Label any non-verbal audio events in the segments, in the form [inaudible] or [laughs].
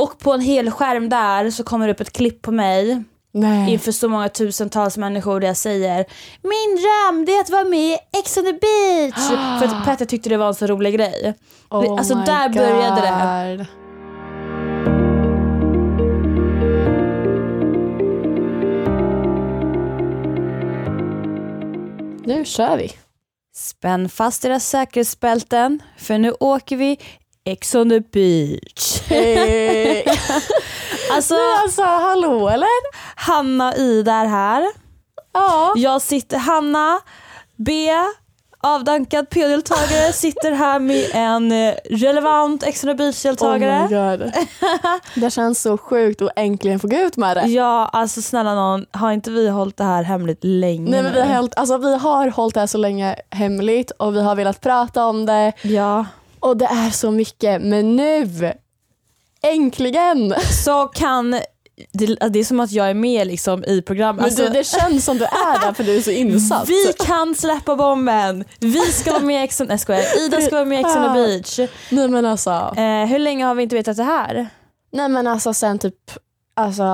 Och på en hel skärm där så kommer det upp ett klipp på mig Nej. inför så många tusentals människor där jag säger Min dröm det är att vara med i Ex on the beach. [gasps] För att Petter tyckte det var en så rolig grej. Oh alltså där började det. God. Nu kör vi. Spänn fast era säkerhetsbälten för nu åker vi Ex on the beach. Hey. [laughs] Alltså alltså hallå eller? Hanna och Ida är här. Ja. Jag sitter, Hanna B, avdankad PO-deltagare, [laughs] sitter här med en eh, relevant Ex on the beach-deltagare. Oh my god. [laughs] Det känns så sjukt att äntligen få gå ut med det. Ja, alltså snälla någon, har inte vi hållit det här hemligt länge Nej, men vi, har hållit, alltså, vi har hållit det här så länge hemligt och vi har velat prata om det Ja. Och det är så mycket men nu äntligen! Så kan, det, det är som att jag är med liksom i programmet. Men Alltså, du, det känns som du är där för du är så insatt. vi kan släppa bomben! Vi ska vara med i Ex on. Ida ska vara med i Ex on the beach. Nej men alltså, Eh, hur länge har vi inte vetat det här? nej, men alltså sen typ alltså,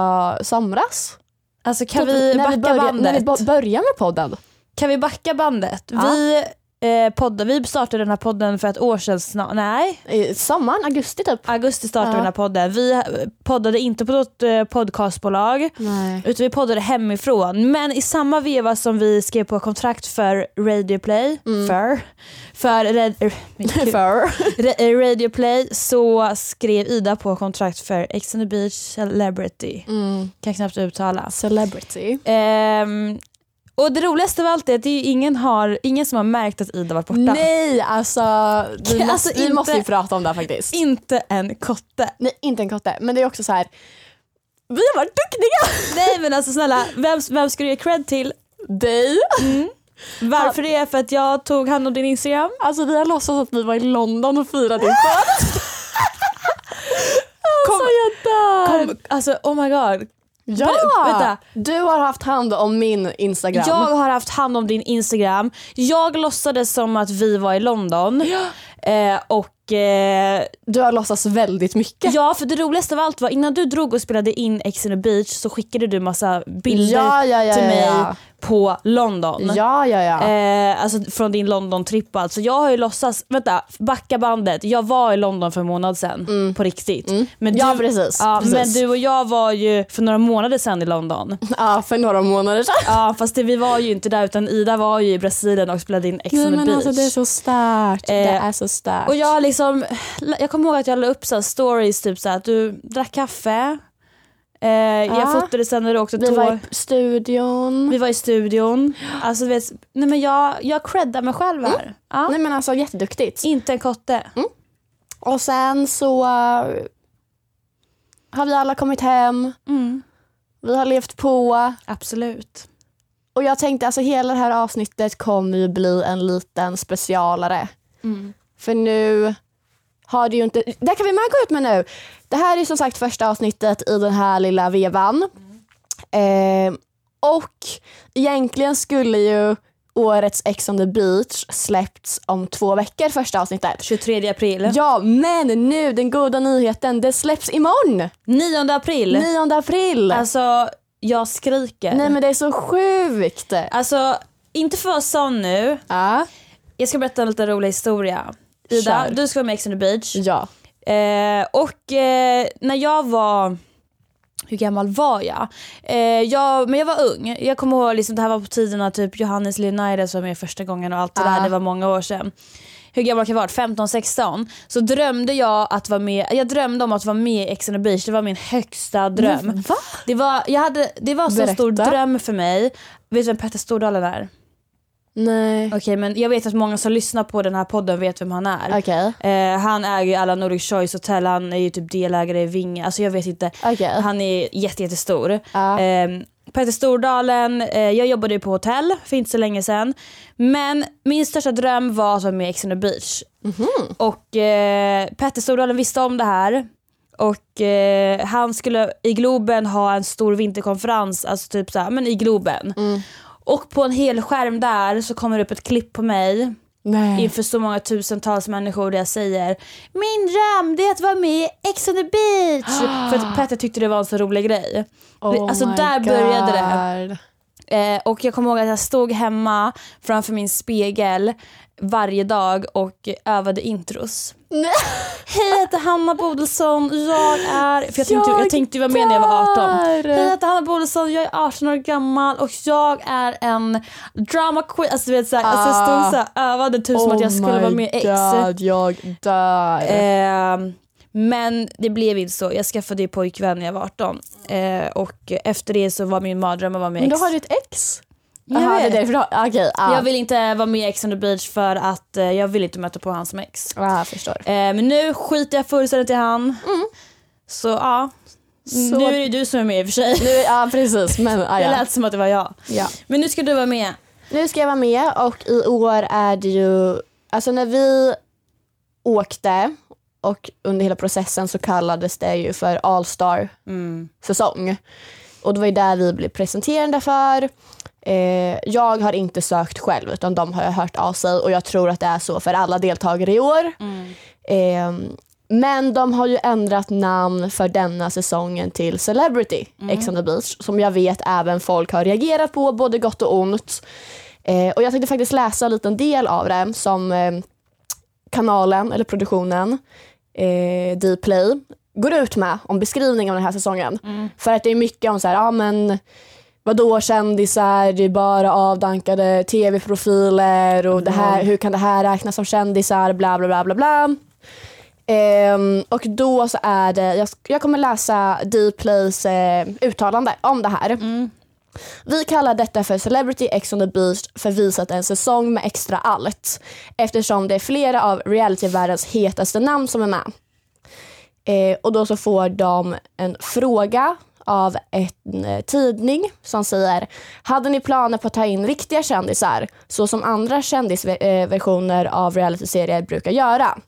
somras. Alltså kan Typ vi när backa börja- bandet? När vi börjar med podden. Kan vi backa bandet? Ja. Vi, eh, podda, vi startade den här podden för ett år sedan snart. Nej, sommaren, augusti typ. augusti startade vi Ja. den här podden. Vi eh, poddade inte på något eh, podcastbolag. Nej. Utan vi poddade hemifrån. Men i samma veva som vi skrev på kontrakt för Radio Play, för, för Red, eh. [laughs] För. Eh, Radio Play så skrev Ida på kontrakt för Ex on the Beach Celebrity. Mm. Kan knappt uttala. Celebrity. Ehm, och det roligaste av allt är att det är ingen, har, ingen som har märkt att Ida varit borta. Nej, alltså vi, måste, Alltså, vi inte- måste ju prata om det här faktiskt. Inte en kotte. Nej, inte en kotte. Men det är också så här. vi har varit duktiga! [laughs] Nej men alltså snälla, vem, vem ska du ge cred till? Dig. Varför det? För att jag tog hand om din Instagram? Alltså vi har låtsats att vi var i London och firade din födelsedag. [laughs] Kom, Alltså jag dör! kom, alltså oh my god. Ja! Vä- vänta. Du har haft hand om min Instagram. Jag har haft hand om din Instagram. Jag låtsades som att vi var i London. Eh, och eh, Du har låtsats väldigt mycket. ja, för det roligaste av allt var innan du drog och spelade in Ex on the beach så skickade du massa bilder Ja, ja, ja, till ja, mig ja. På London. Ja, ja, ja. Eh, alltså från din London-tripp alltså. Jag har ju låtsats, vänta, backa bandet. Jag var i London för en månad sedan. På riktigt. Men Mm. Ja, precis, Ja, precis. Men du och jag var ju för några månader sedan i London. [laughs] ja, för några månader sedan. Ja fast det, vi var ju inte där utan Ida var ju i Brasilien och spelade in Ex on the men beach. alltså, det är så starkt. det Eh, är så starkt. Och jag liksom, jag kommer ihåg att jag la upp så stories typ så att du drack kaffe. Eh, Jag Ja. fotade sen när du åkte vi tåg. var i studion. Vi var i studion. Alltså, du vet, nej men jag, jag creddar mig själv här. Ja. Nej men alltså jätteduktigt. Inte en kotte. Och sen så uh, har vi alla kommit hem. Mm. Vi har levt på. Absolut. Och jag tänkte alltså hela det här avsnittet kommer ju bli en liten specialare. Mm. För nu har det ju inte... Det kan vi med gå ut med nu. Det här är som sagt första avsnittet i den här lilla vevan. Eh, och egentligen skulle ju årets Ex on the beach släppts om två veckor, första avsnittet. 23 april. Ja, men nu den goda nyheten, det släpps imorgon! 9 april. 9 april! Alltså, jag skriker. Nej men det är så sjukt! Alltså, inte för att vara sån nu. Ja. Jag ska berätta en liten rolig historia. Ida, Kör. du ska vara med i Ex on the beach. Ja. Eh, och eh, när jag var hur gammal var jag? Eh, jag? Men jag var ung. Jag kommer ihåg, liksom, det här var på tiden när typ Johannes Leonidas var med första gången och allt det Ah. där, det var många år sedan. Hur gammal kan jag ha varit? 15-16. Så drömde jag att vara med, jag drömde om att vara med i Ex on the beach, det var min högsta dröm. Va? Det var, jag hade, det var så Berätta. stor dröm för mig. Vet du vem Petter Stordalen är? Nej. Okej men jag vet att många som lyssnar på den här podden vet vem han är. Okej. Eh, han äger ju alla Nordic Choice Hotel, han är ju typ delägare i Vinge, alltså jag vet inte. Okej. Han är jätte, jättestor. Ja. Eh, Peter Stordalen, eh, jag jobbade ju på hotell för inte så länge sedan. Men min största dröm var att vara med i Ex on the beach. Och eh, Petter Stordalen visste om det här. Och eh, han skulle i Globen ha en stor vinterkonferens, alltså typ såhär, men i Globen. Och på en hel skärm där så kommer det upp ett klipp på mig Nej. inför så många tusentals människor där jag säger min dröm det är att vara med i Ex on the beach. [gasps] För att Petter tyckte det var en så rolig grej. Oh alltså där började det. God. Eh, och jag kommer ihåg att jag stod hemma framför min spegel varje dag och övade intros. Nej. Hej jag heter Hanna Bodilsson, jag är... För jag tänkte, jag, tänkte ju vara med när jag var 18. dör. Hej jag heter Hanna Bodilsson, jag är 18 år gammal och jag är en drama queen. Alltså du vet såhär, alltså, jag stod såhär övade typ som att jag skulle oh vara med i X. God, jag dör. Eh, men det blev inte så. Jag skaffade ju pojkvän när jag var 18. Eh, och efter det så var min mardröm att vara med i Men X. då har du ett ex? Jag Jaha, det är därför du har, okej. ja. Jag vill inte vara med i Ex on the beach för att eh, jag vill inte möta på hans som ex. Jag förstår. Eh, men nu skiter jag fullständigt i han. Så ja, Så- nu är det du som är med i och för sig. Nu, ja precis, men ja, [laughs] Det lät som att det var jag. ja. Men nu ska du vara med. Nu ska jag vara med och i år är det ju, alltså när vi åkte och under hela processen så kallades det ju för All Star säsong. Och det var ju där vi blev presenterade för. Eh, jag har inte sökt själv utan de har hört av sig och jag tror att det är så för alla deltagare i år. Eh, men de har ju ändrat namn för denna säsongen till Celebrity Ex on the beach som jag vet även folk har reagerat på, både gott och ont. Eh, och jag tänkte faktiskt läsa en liten del av det som eh, kanalen, eller produktionen, eh, Dplay, går ut med om beskrivning av den här säsongen. För att det är mycket om så här, ja men vadå kändisar, det är bara avdankade tv-profiler och det här, hur kan det här räknas som kändisar, bla bla bla bla bla. Ehm, och då så är det, jag, jag kommer läsa Dplays eh, uttalande om det här. Vi kallar detta för Celebrity Ex on the Beach för visat en säsong med extra allt eftersom det är flera av realityvärldens hetaste namn som är med. Eh, och då så får de en fråga av en eh, tidning som säger Hade ni planer på att ta in riktiga kändisar så som andra kändisversioner av realityserier brukar göra?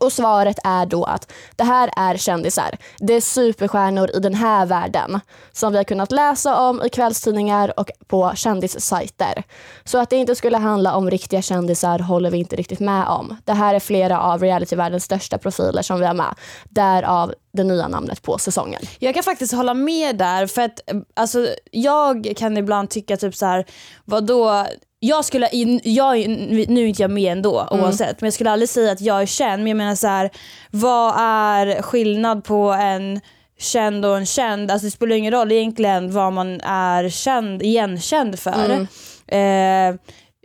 Och svaret är då att det här är kändisar. Det är superstjärnor i den här världen som vi har kunnat läsa om i kvällstidningar och på kändissajter. Så att det inte skulle handla om riktiga kändisar håller vi inte riktigt med om. Det här är flera av realityvärldens största profiler som vi har med. Därav det nya namnet på säsongen. Jag kan faktiskt hålla med där för att eh, alltså, jag kan ibland tycka typ så här, vadå jag skulle, jag, nu är inte jag med ändå oavsett men jag skulle aldrig säga att jag är känd men jag menar så här, vad är skillnad på en känd och en känd? Alltså det spelar ingen roll egentligen vad man är känd, igenkänd för. Eh,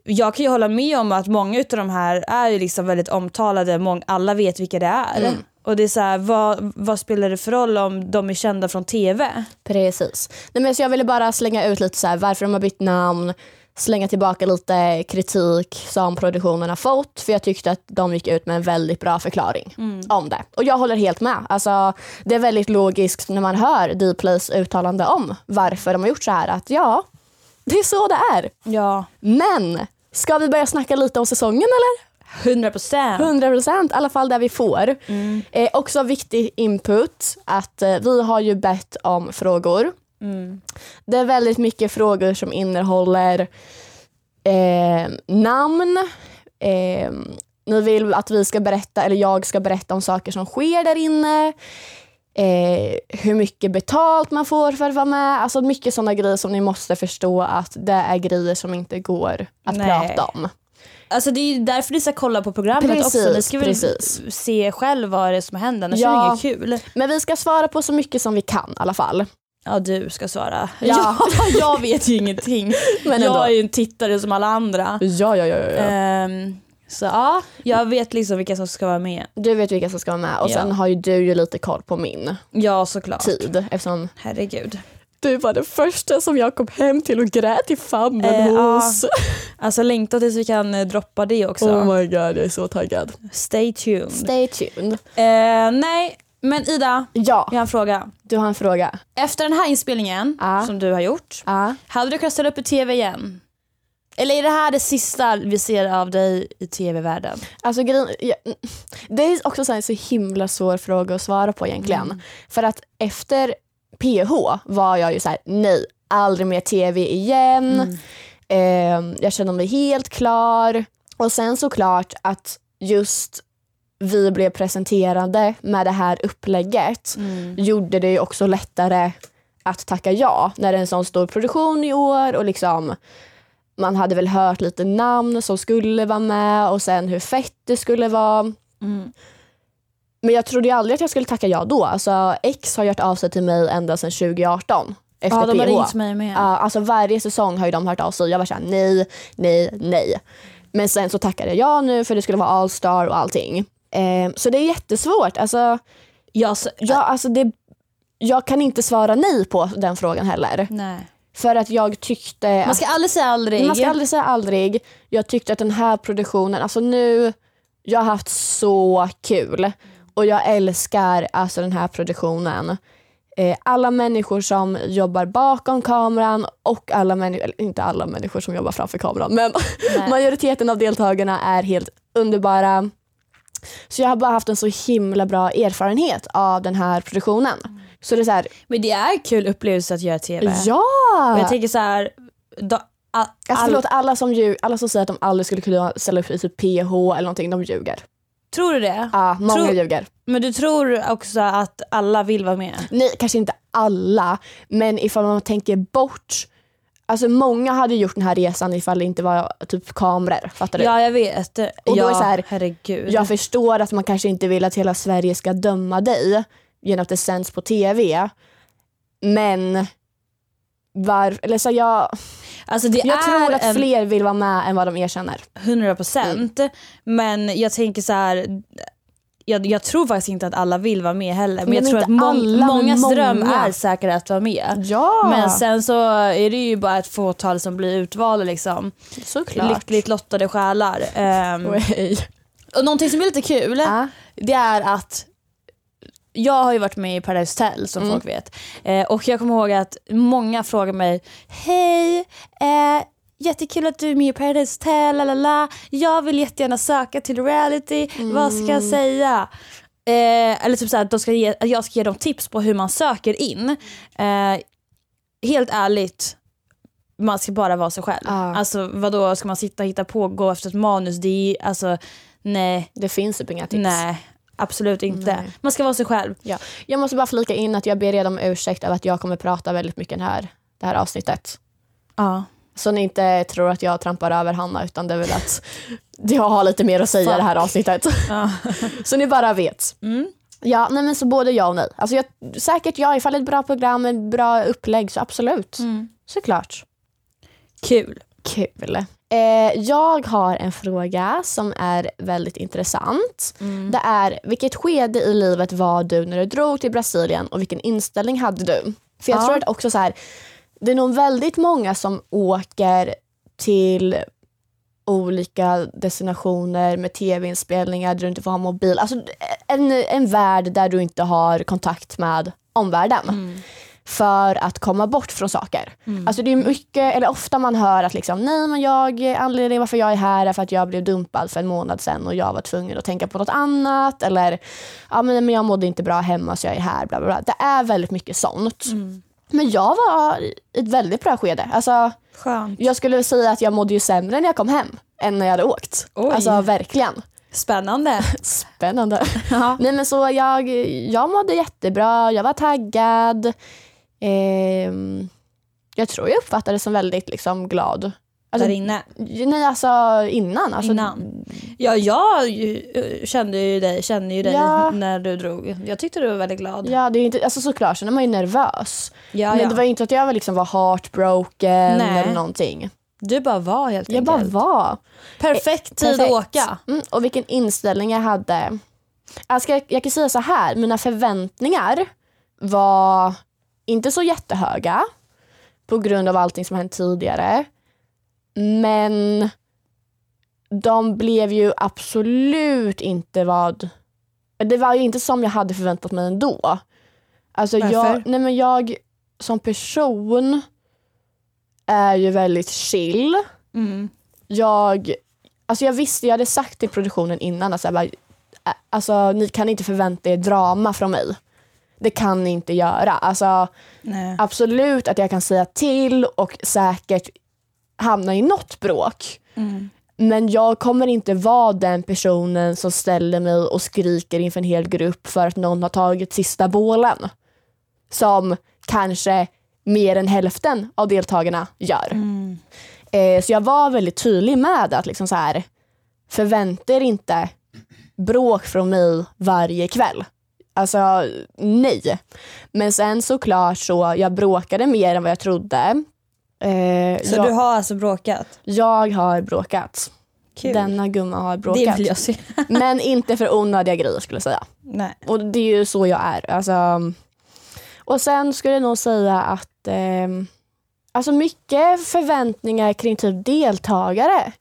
jag kan ju hålla med om att många av de här är ju liksom väldigt omtalade, mång, alla vet vilka det är. Och det är så här, vad, vad spelar det för roll om de är kända från TV? Precis. Nej, men så jag ville bara slänga ut lite så här, varför de har bytt namn, slänga tillbaka lite kritik som produktionen har fått för jag tyckte att de gick ut med en väldigt bra förklaring om det. Och jag håller helt med. Alltså, det är väldigt logiskt när man hör Dplays uttalande om varför de har gjort så här att ja, det är så det är. Ja, Men ska vi börja snacka lite om säsongen eller? 100 procent. 100 procent, i alla fall där vi får. Eh, också viktig input att eh, vi har ju bett om frågor. Det är väldigt mycket frågor som innehåller eh, namn. Eh, ni vill att vi ska berätta, eller jag ska berätta om saker som sker där inne. Eh, hur mycket betalt man får för att vara med. Alltså mycket sådana grejer som ni måste förstå att det är grejer som inte går att Nej. prata om. Alltså det är ju därför ni ska kolla på programmet Precis, också. Ni ska väl precis. se själv vad det är som händer, annars Ja. är det inget kul. Men vi ska svara på så mycket som vi kan i alla fall. Ja du ska svara. Ja. [laughs] Ja, jag vet ju ingenting. Men ändå. jag är ju en tittare som alla andra. Ja, ja, ja. ja. Ehm, så ja, jag vet liksom vilka som ska vara med. Du vet vilka som ska vara med och Ja. sen har ju du ju lite koll på min Ja såklart. tid eftersom Herregud. du var den första som jag kom hem till och grät i famnen Eh, hos. Alltså längta tills vi kan eh, droppa det också. Oh my god, jag är så taggad. Stay tuned. Stay tuned. Eh, nej, men Ida, Ja, jag har en fråga. du har en fråga. Efter den här inspelningen Ja. som du har gjort, Ja. hade du kunnat ställa upp i TV igen? Eller är det här det sista vi ser av dig i TV-världen? Alltså, det är också en så himla svår fråga att svara på egentligen. För att efter PH var jag ju så här: nej, aldrig mer TV igen. Eh, jag känner mig helt klar. Och sen såklart att just vi blev presenterade med det här upplägget gjorde det ju också lättare att tacka ja när det är en sån stor produktion i år och liksom man hade väl hört lite namn som skulle vara med och sen hur fett det skulle vara. Mm. Men jag trodde ju aldrig att jag skulle tacka ja då. Alltså X har gjort av sig till mig ända sedan 2018. Efter Ja, de har PH. ringt mig med. Ja, alltså varje säsong har de hört av sig. Jag var såhär nej, nej, nej. Men sen så tackade jag ja nu för det skulle vara All-star och allting. Eh, så det är jättesvårt. Alltså, Jag, jag, alltså det, jag kan inte svara nej på den frågan heller. nej. För att jag tyckte... Man ska aldrig säga aldrig. Man ska aldrig säga aldrig. Jag tyckte att den här produktionen, alltså nu, jag har haft så kul. Och jag älskar alltså den här produktionen. Eh, alla människor som jobbar bakom kameran och alla människor, inte alla människor som jobbar framför kameran men [laughs] majoriteten av deltagarna är helt underbara. Så jag har bara haft en så himla bra erfarenhet av den här produktionen. Så det är så här, Men det är kul upplevelse att göra TV. ja! Och jag tänker så här, då, Alltså all, förlåt, alla som, ljug, alla som säger att de aldrig skulle kunna ställa upp i typ PH eller någonting, de ljuger. tror du det? Ja, många Tror- ljuger. Men du tror också att alla vill vara med? Nej, kanske inte alla, men ifall man tänker bort Alltså många hade gjort den här resan ifall det inte var typ kameror. Fattar du? Ja jag vet. då ja, är så här, herregud. Jag förstår att man kanske inte vill att hela Sverige ska döma dig genom att det sänds på TV. Men var, eller så jag, alltså det jag tror att en fler vill vara med än vad de erkänner. 100 procent. Men jag tänker så här. Jag, jag tror faktiskt inte att alla vill vara med heller. Men Nej, jag men tror att må- alla, men mångas många. dröm är säkert att vara med. Ja, Men sen så är det ju bara ett fåtal som blir utvalda liksom. såklart. Lyckligt lottade själar. Oj. och någonting som är lite kul, Ja. det är att jag har ju varit med i Paradise Hotel som Mm. folk vet. Eh, och jag kommer ihåg att många frågar mig, hej, eh, jättekul att du är med i Paradise Hotel, lalala. jag vill jättegärna söka till reality, vad ska Mm. jag säga? Eh, eller typ såhär, att, de ska ge, jag ska ge dem tips på hur man söker in. Eh, helt ärligt, man ska bara vara sig själv. Ja. Alltså vadå, ska man sitta och hitta på och gå efter ett manus? Det är alltså, nej. Det finns typ inga tips. Nej, absolut inte. Nej. Man ska vara sig själv. Ja. Jag måste bara flika in att jag ber redan om ursäkt över att jag kommer prata väldigt mycket här, det här avsnittet. Ja. Så ni inte tror att jag trampar över Hanna utan det är väl att jag har lite mer att säga i det här avsnittet. [laughs] så ni bara vet. Mm. Ja, nej men så både ja och nej. Alltså jag, säkert ja, ifall det är ett bra program, ett bra upplägg så absolut. Mm. Såklart. Kul. Kul. Eh, jag har en fråga som är väldigt intressant. Mm. Det är, vilket skede i livet var du när du drog till Brasilien och vilken inställning hade du? För jag Ja. tror att också så här, det är nog väldigt många som åker till olika destinationer med tv-inspelningar där du inte får ha mobil. Alltså en, en värld där du inte har kontakt med omvärlden för att komma bort från saker. Alltså det är mycket, eller ofta man hör att liksom, nej men jag, anledningen varför jag är här är för att jag blev dumpad för en månad sedan och jag var tvungen att tänka på något annat. Eller ja, men, jag mådde inte bra hemma så jag är här. Bla, bla, bla. Det är väldigt mycket sånt. Men jag var i ett väldigt bra skede. Alltså, Skönt. jag skulle säga att jag mådde ju sämre när jag kom hem än när jag hade åkt. Oj. Alltså verkligen. Spännande. [laughs] Spännande. [laughs] ja. Nej men så jag, jag mådde jättebra, jag var taggad. Ehm, jag tror jag uppfattades som väldigt liksom, glad. Alltså, Där inne. nej alltså innan. Alltså, Innan. Ja, jag eh, kände ju dig, kände ju dig Ja. när du drog. Jag tyckte du var väldigt glad. Ja, det är inte, alltså såklart, sen är man ju nervös. Ja, men ja. det var inte att jag var, liksom, var heartbroken Nej. eller någonting. Du bara var helt Jag bara enkelt. var. Perfekt tid Perfekt. att åka. Mm, och vilken inställning jag hade. Alltså, jag, jag kan säga så här, mina förväntningar var inte så jättehöga på grund av allting som hänt tidigare. Men de blev ju absolut inte vad... Det var ju inte som jag hade förväntat mig ändå. Alltså Varför? jag, nej men jag som person är ju väldigt chill Mm. jag, alltså jag visste, jag hade sagt till produktionen innan att så här bara, ä- alltså, ni kan inte förvänta er drama från mig. Det kan ni inte göra. Alltså, Nej. absolut att jag kan säga till och säkert hamna i något bråk. Mm. Men jag kommer inte vara den personen som ställer mig och skriker inför en hel grupp för att någon har tagit sista bålen. Som kanske mer än hälften av deltagarna gör. Mm. Eh, så jag var väldigt tydlig med att liksom så här, förvänta er inte bråk från mig varje kväll. Alltså nej. Men sen såklart så, jag bråkade mer än vad jag trodde. Eh, Så jag, du har alltså bråkat? jag har bråkat. Kul. Denna gumma har bråkat. det vill jag se. Men inte för onödiga grejer skulle jag säga. Nej. Och det är ju så jag är. Alltså, och sen skulle jag nog säga att eh, alltså mycket förväntningar kring typ deltagare.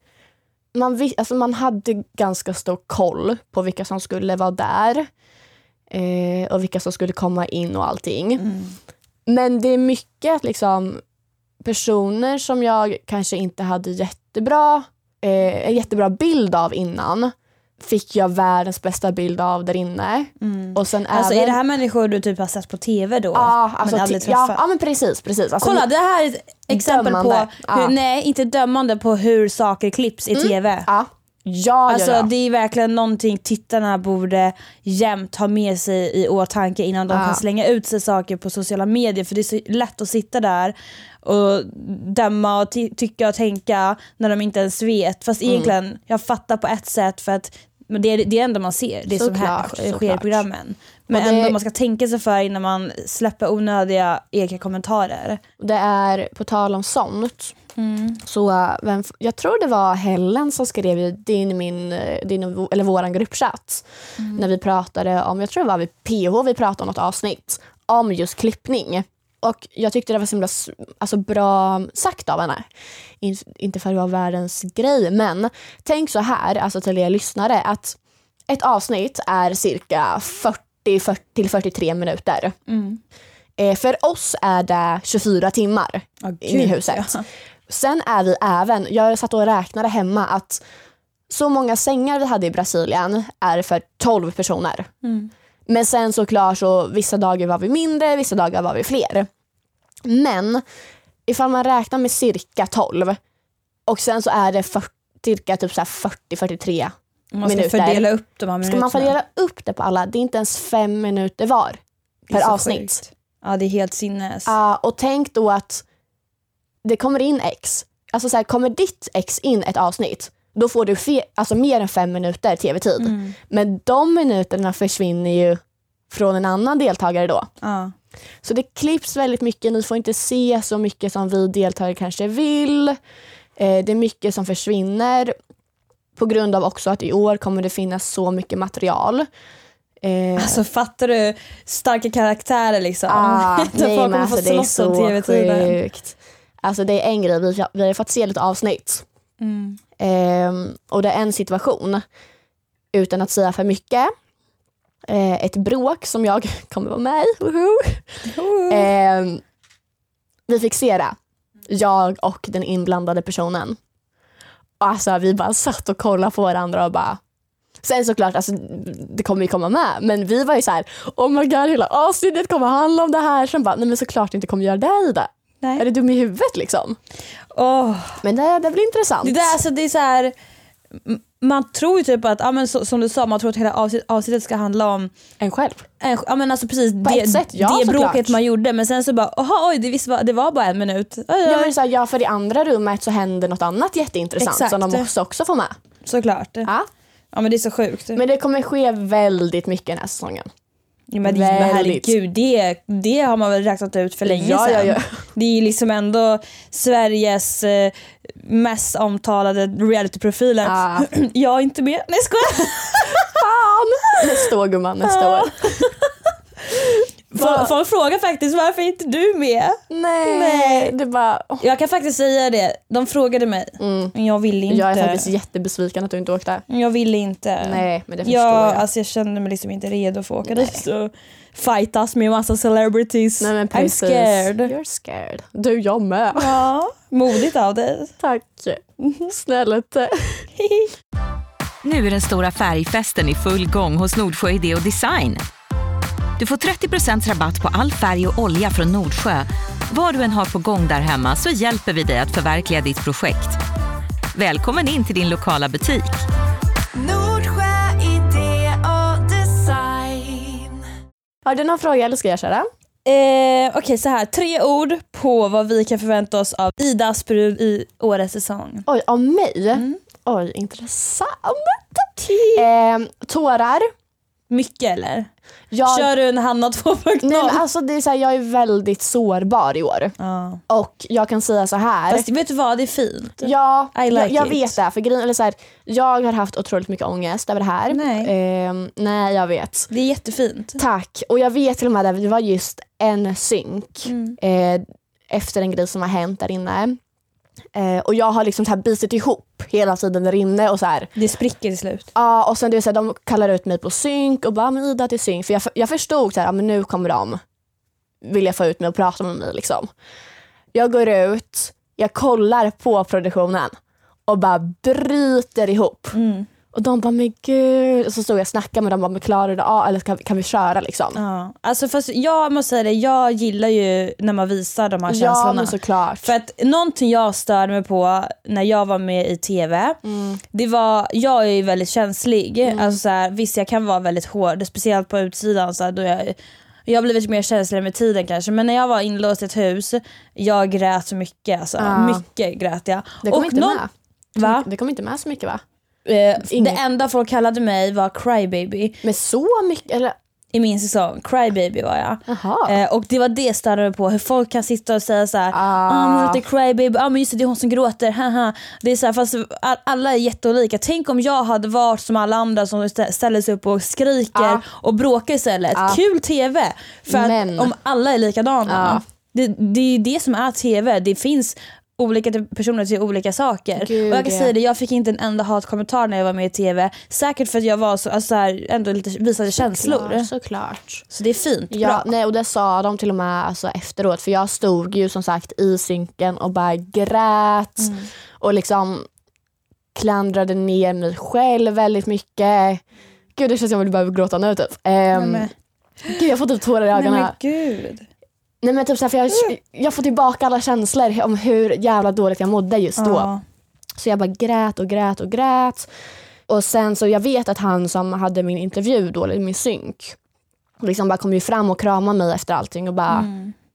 Man, alltså man hade ganska stor koll på vilka som skulle vara där eh, och vilka som skulle komma in och allting. Mm. Men det är mycket liksom personer som jag kanske inte hade jättebra, eh, en jättebra bild av innan fick jag världens bästa bild av där inne. Och sen Alltså även, är det här människor du typ har sett på TV då? Ja, alltså, men aldrig ja, ja men precis. precis. Alltså, Kolla det här är ett exempel Dömande. på, hur, Ja. nej inte dömande på hur saker klipps i TV. Ja, ja, Alltså ja, ja. det är verkligen någonting tittarna borde jämt ha med sig i åtanke innan de Ja. kan slänga ut sig saker på sociala medier för det är så lätt att sitta där och döma och ty- tycka och tänka när de inte ens vet. Fast Mm. egentligen, jag fattar på ett sätt för att men det är det ändå man ser, det som här, Såklart, sker i programmen. Men det- ändå man ska tänka sig för innan man släpper onödiga egna kommentarer. Det är, på tal om sånt, så äh, vem, jag tror det var Helen som skrev i din, min, eh, din, eller våran gruppchatt när vi pratade om, jag tror det var vid PH vi pratade om något avsnitt, om just klippning. Och jag tyckte det var så himla alltså, bra sagt av henne. In, inte för att vara världens grej, men tänk så här, alltså till er lyssnare, att ett avsnitt är cirka 40, 40 till 43 minuter. Eh, för oss är det 24 timmar in i huset. ja. Sen är vi även, jag satt och räknade hemma att så många sängar vi hade i Brasilien är för 12 personer. Men sen såklart så vissa dagar var vi mindre, vissa dagar var vi fler. Men ifall man räknar med cirka 12 och sen så är det 40, cirka typ så här 40-43 Man ska minuter. fördela upp de här Ska minuterna. man fördela upp det på alla, det är inte ens fem minuter var per avsnitt. sjukt. Ja det är helt sinnes. Ja, och tänk då att det kommer in X. Alltså så här, kommer ditt X in ett avsnitt, då får du fe- alltså mer än fem minuter tv-tid. Mm. Men de minuterna försvinner ju från en annan deltagare då. Ja. Så det klipps väldigt mycket, ni får inte se så mycket som vi deltagare kanske vill. Eh, det är mycket som försvinner. På grund av också att i år kommer det finnas så mycket material. Eh, Alltså fattar du starka karaktärer liksom? Ah, [laughs] nej, folk kommer få alltså, slåss om tv-tiden. Alltså det är en grej, vi, vi har fått se lite avsnitt. Mm. Ehm, och det är en situation, utan att säga för mycket, eh, ett bråk som jag [laughs] kommer vara med i. Ehm, vi fick se det, jag och den inblandade personen. Och Alltså vi bara satt och kollade på varandra och bara Sen såklart, alltså, det kommer ju komma med, men vi var ju så här: oh my god hela avsnittet kommer handla om det här. Sen bara, nej men såklart inte kommer göra det i det. Nej. Är du dum i huvudet liksom? Åh, Men det, det blir intressant. det, där, alltså, det är så här, man tror ju typ att, ja, men så, som du sa, man tror att hela avsnitt, avsnittet ska handla om En själv. en, ja, men alltså precis det, ett sätt, ja, det bråket man gjorde men sen så bara, aha, oj det, visst var, det var bara en minut. Oj, oj. Ja, men så här, ja för i andra rummet så händer något annat jätteintressant Exakt. som de måste också få med. Såklart. Ja. Ja. men det är så sjukt. Men det kommer ske väldigt mycket den här säsongen. Men det, men Väldigt. herregud, det, det har man väl räknat ut för länge Ja, sedan. ja, ja. Det är ju liksom ändå Sveriges eh, mest omtalade realityprofiler. [clears throat] Ja. Jag är inte med. Nej skojar. Fan! Nästa år gumman, nästa Ja. år. [laughs] Folk, folk frågar faktiskt varför är inte du med? Nej. Nej. Det bara, åh. Jag kan faktiskt säga det, de frågade mig. Men jag ville inte. Jag är faktiskt jättebesviken att du inte åkte. Jag ville inte. Nej, men det förstår jag, jag. Alltså jag kände mig liksom inte redo för att åka dit och fightas med massa celebrities. Nej, men I'm scared. You're scared. Du, jag med. Ja, modigt av dig. Tack. Snällete. [laughs] Nu är den stora färgfesten i full gång hos Nordsjö Idé och Design. Du får 30% rabatt på all färg och olja från Nordsjö. Vad du än har på gång där hemma så hjälper vi dig att förverkliga ditt projekt. Välkommen in till din lokala butik. Nordsjö idé och design. Har du någon fråga eller ska jag köra? Eh, Okej så här, tre ord på vad vi kan förvänta oss av Ida Asperud i årets säsong. Oj, av mig? Oj, intressant. Eh, tårar. Mycket eller? Jag, Kör du en Hanna 2.0? nej, men alltså, det är så här, jag är väldigt sårbar i år. ja. Och jag kan säga så här. Fast vet du vad, det är fint. Ja, I like jag, jag vet det. För grejen, eller så här, jag har haft otroligt mycket ångest över det här. Nej. Ehm, nej, jag vet. Det är jättefint. Tack. Och jag vet till och med att det var just en synk Mm. eh, efter en grej som har hänt där inne. Eh, och jag har liksom så här bitit ihop hela tiden där inne och så här. Det spricker till slut. Ja, och sen det är så här, de kallar ut mig på synk och bara men Ida till synk. För jag, jag förstod så här, ja, men nu kommer de vilja få ut mig och prata med mig. Liksom. Jag går ut, jag kollar på produktionen och bara bryter ihop. Mm. Och de bara men gud. Och så stod jag och snackade med dem bara, men klarar du av eller kan, kan vi köra liksom? Ja. Alltså fast jag måste säga det, jag gillar ju när man visar de här Ja känslorna. men såklart. För att någonting jag störde mig på när jag var med i TV, Mm. det var, jag är ju väldigt känslig. Alltså så här, visst jag kan vara väldigt hård, speciellt på utsidan. Så här, då jag, jag har blivit mer känslig med tiden kanske, men när jag var inlåst i ett hus, jag grät så mycket. Alltså, Ja. Mycket grät jag. det kom Och inte någon- med. Va? Det kom inte med så mycket va? Eh, det enda folk kallade mig var crybaby Men så mycket? Eller? i min säsong. Crybaby var jag. Eh, och det var det jag mig på, hur folk kan sitta och säga såhär, ah. Ah. men lite crybaby, ah, men just det, det är hon som gråter, haha. Det är så här, fast all, alla är jätteolika. Tänk om jag hade varit som alla andra som stä- ställer sig upp och skriker Ah. och bråkar istället. Ah. Kul TV! För att om alla är likadana. Ah. Det, det är ju det som är TV, det finns olika typ- personer till olika saker. Gud, och jag kan säga det, jag fick inte en enda hatkommentar när jag var med i TV. Säkert för att jag var så, alltså, så här, ändå lite visade känslor. Såklart, såklart. Så det är fint, Ja, bra. nej, och det sa de till och med alltså, efteråt för jag stod ju som sagt i synken och bara grät Mm. och liksom klandrade ner mig själv väldigt mycket. Gud det känns som att jag behöver gråta nu typ. Um, men- Gud jag får typ tårar i Nej ögonen. men gud. Nej men typ så här, för jag, jag får tillbaka alla känslor om hur jävla dåligt jag mådde just då. Ja. Så jag bara grät och grät och grät. Och sen så jag vet att han som hade min intervju då, eller min synk, liksom bara kom ju fram och kramade mig efter allting och bara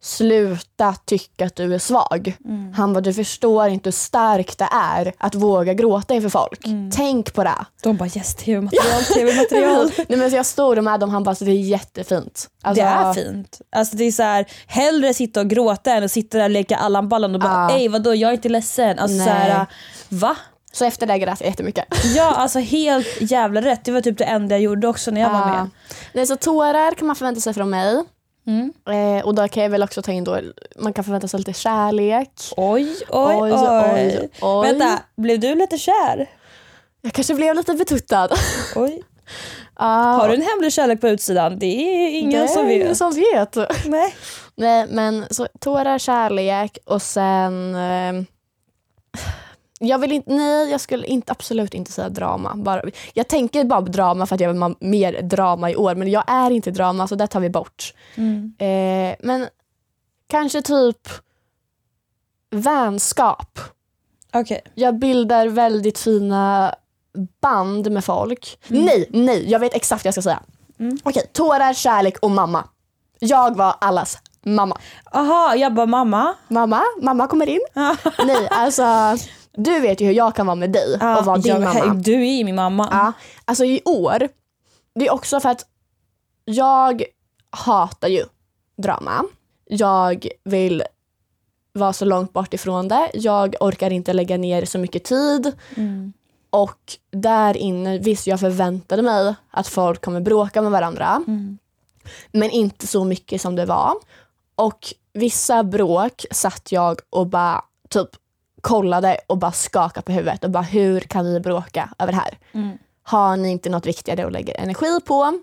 sluta tycka att du är svag. Han bara du förstår inte hur starkt det är att våga gråta inför folk. Tänk på det. De bara yes, tv-material, tv-material. [laughs] Nej, men så jag stod med dem han bara så det är jättefint. Alltså, det är fint. Alltså det är så här, hellre sitta och gråta än att sitta där och leka Allan Ballan och bara ej vadå jag är inte ledsen. Alltså så här, va? Så efter det grät jag jättemycket. [laughs] Ja alltså helt jävla rätt. Det var typ det enda jag gjorde också när jag var med. Nej, så tårar kan man förvänta sig från mig. Mm. Eh, och då kan jag väl också ta in då, man kan förvänta sig lite kärlek. Oj, oj, oj. oj, oj. Vänta, blev du lite kär? Jag kanske blev lite betuttad. [laughs] Oj. Ah, Har du en hemlig kärlek på utsidan? Det är ingen det som är ingen vet. som vet. Nej. Nej men så tårar, kärlek och sen eh, jag vill inte, nej jag skulle inte, absolut inte säga drama. Bara, jag tänker bara på drama för att jag vill ha mer drama i år men jag är inte drama så det tar vi bort. Mm. Eh, men kanske typ vänskap. Okej. Jag bildar väldigt fina band med folk. Nej, nej, jag vet exakt vad jag ska säga. Okej, tårar, kärlek och mamma. Jag var allas mamma. Aha, jag bara mamma. Mamma, mamma kommer in. nej, alltså [laughs] du vet ju hur jag kan vara med dig och vara din jag, mamma. Du är ju min mamma. Ja, alltså i år, det är också för att jag hatar ju drama. Jag vill vara så långt bort ifrån det. Jag orkar inte lägga ner så mycket tid. Och där inne, visst jag förväntade mig att folk kommer bråka med varandra. Men inte så mycket som det var. Och vissa bråk satt jag och bara typ kollade och bara skakade på huvudet och bara hur kan vi bråka över det här? Har ni inte något viktigare att lägga energi på?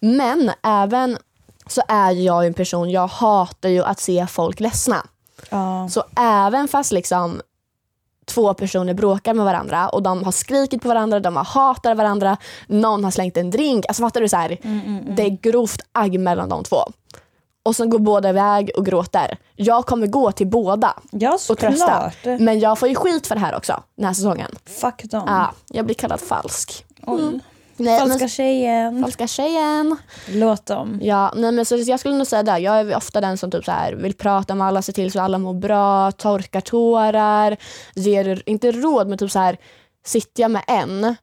Men även så är jag en person, jag hatar ju att se folk ledsna. Ja. Så även fast liksom två personer bråkar med varandra och de har skrikit på varandra, de har hatat varandra, någon har slängt en drink. Alltså fattar du? så här, Det är grovt agg mellan de två. Och sen går båda iväg och gråter. Jag kommer gå till båda Ja och trösta. såklart. Men jag får ju skit för det här också den här säsongen. Fuck dem. Ja, jag blir kallad falsk. Oj. Nej, Falska men, tjejen. falska tjejen. Låt dem. Ja, nej, men så jag skulle nog säga det. Jag är ofta den som typ så här, vill prata med alla, se till så alla mår bra, torkar tårar, ger, inte råd men typ så här, sitter jag med en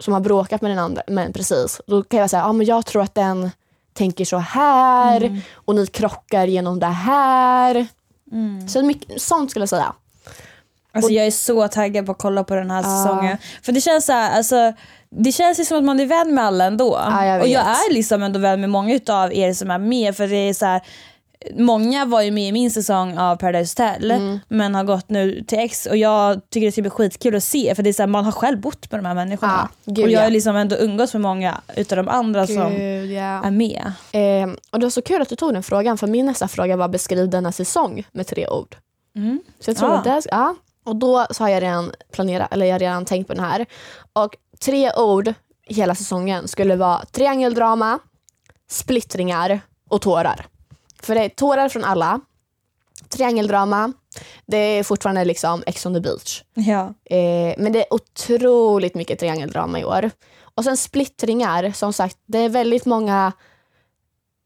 som har bråkat med den andra, men precis, då kan jag säga, ja men jag tror att den tänker så här och ni krockar genom det här. Så mycket, sånt skulle jag säga. Alltså jag är så taggad på att kolla på den här säsongen. För det känns så här, alltså det känns ju som att man är vän med alla ändå. Ja, jag och jag är liksom ändå vän med många utav er som är med för det är så här, Många var ju med i min säsong av Paradise Hotel Mm. men har gått nu till X och jag tycker det ska bli skitkul att se för det är så här, man har själv bott med de här människorna. Ja, gud, och jag har ja. liksom ändå umgåtts med många utav de andra som Gud, ja. är med. Eh, och det var så kul att du tog den frågan för min nästa fråga var beskriv denna säsong med tre ord. Så jag tror Ah. att det, ja. Och då så har jag redan planerat, eller jag har redan tänkt på den här. Och tre ord hela säsongen skulle vara triangeldrama, splittringar och tårar. För det är tårar från alla, triangeldrama, det är fortfarande liksom Ex on the beach. Ja. Eh, men det är otroligt mycket triangeldrama i år. Och sen splittringar, som sagt, det är väldigt många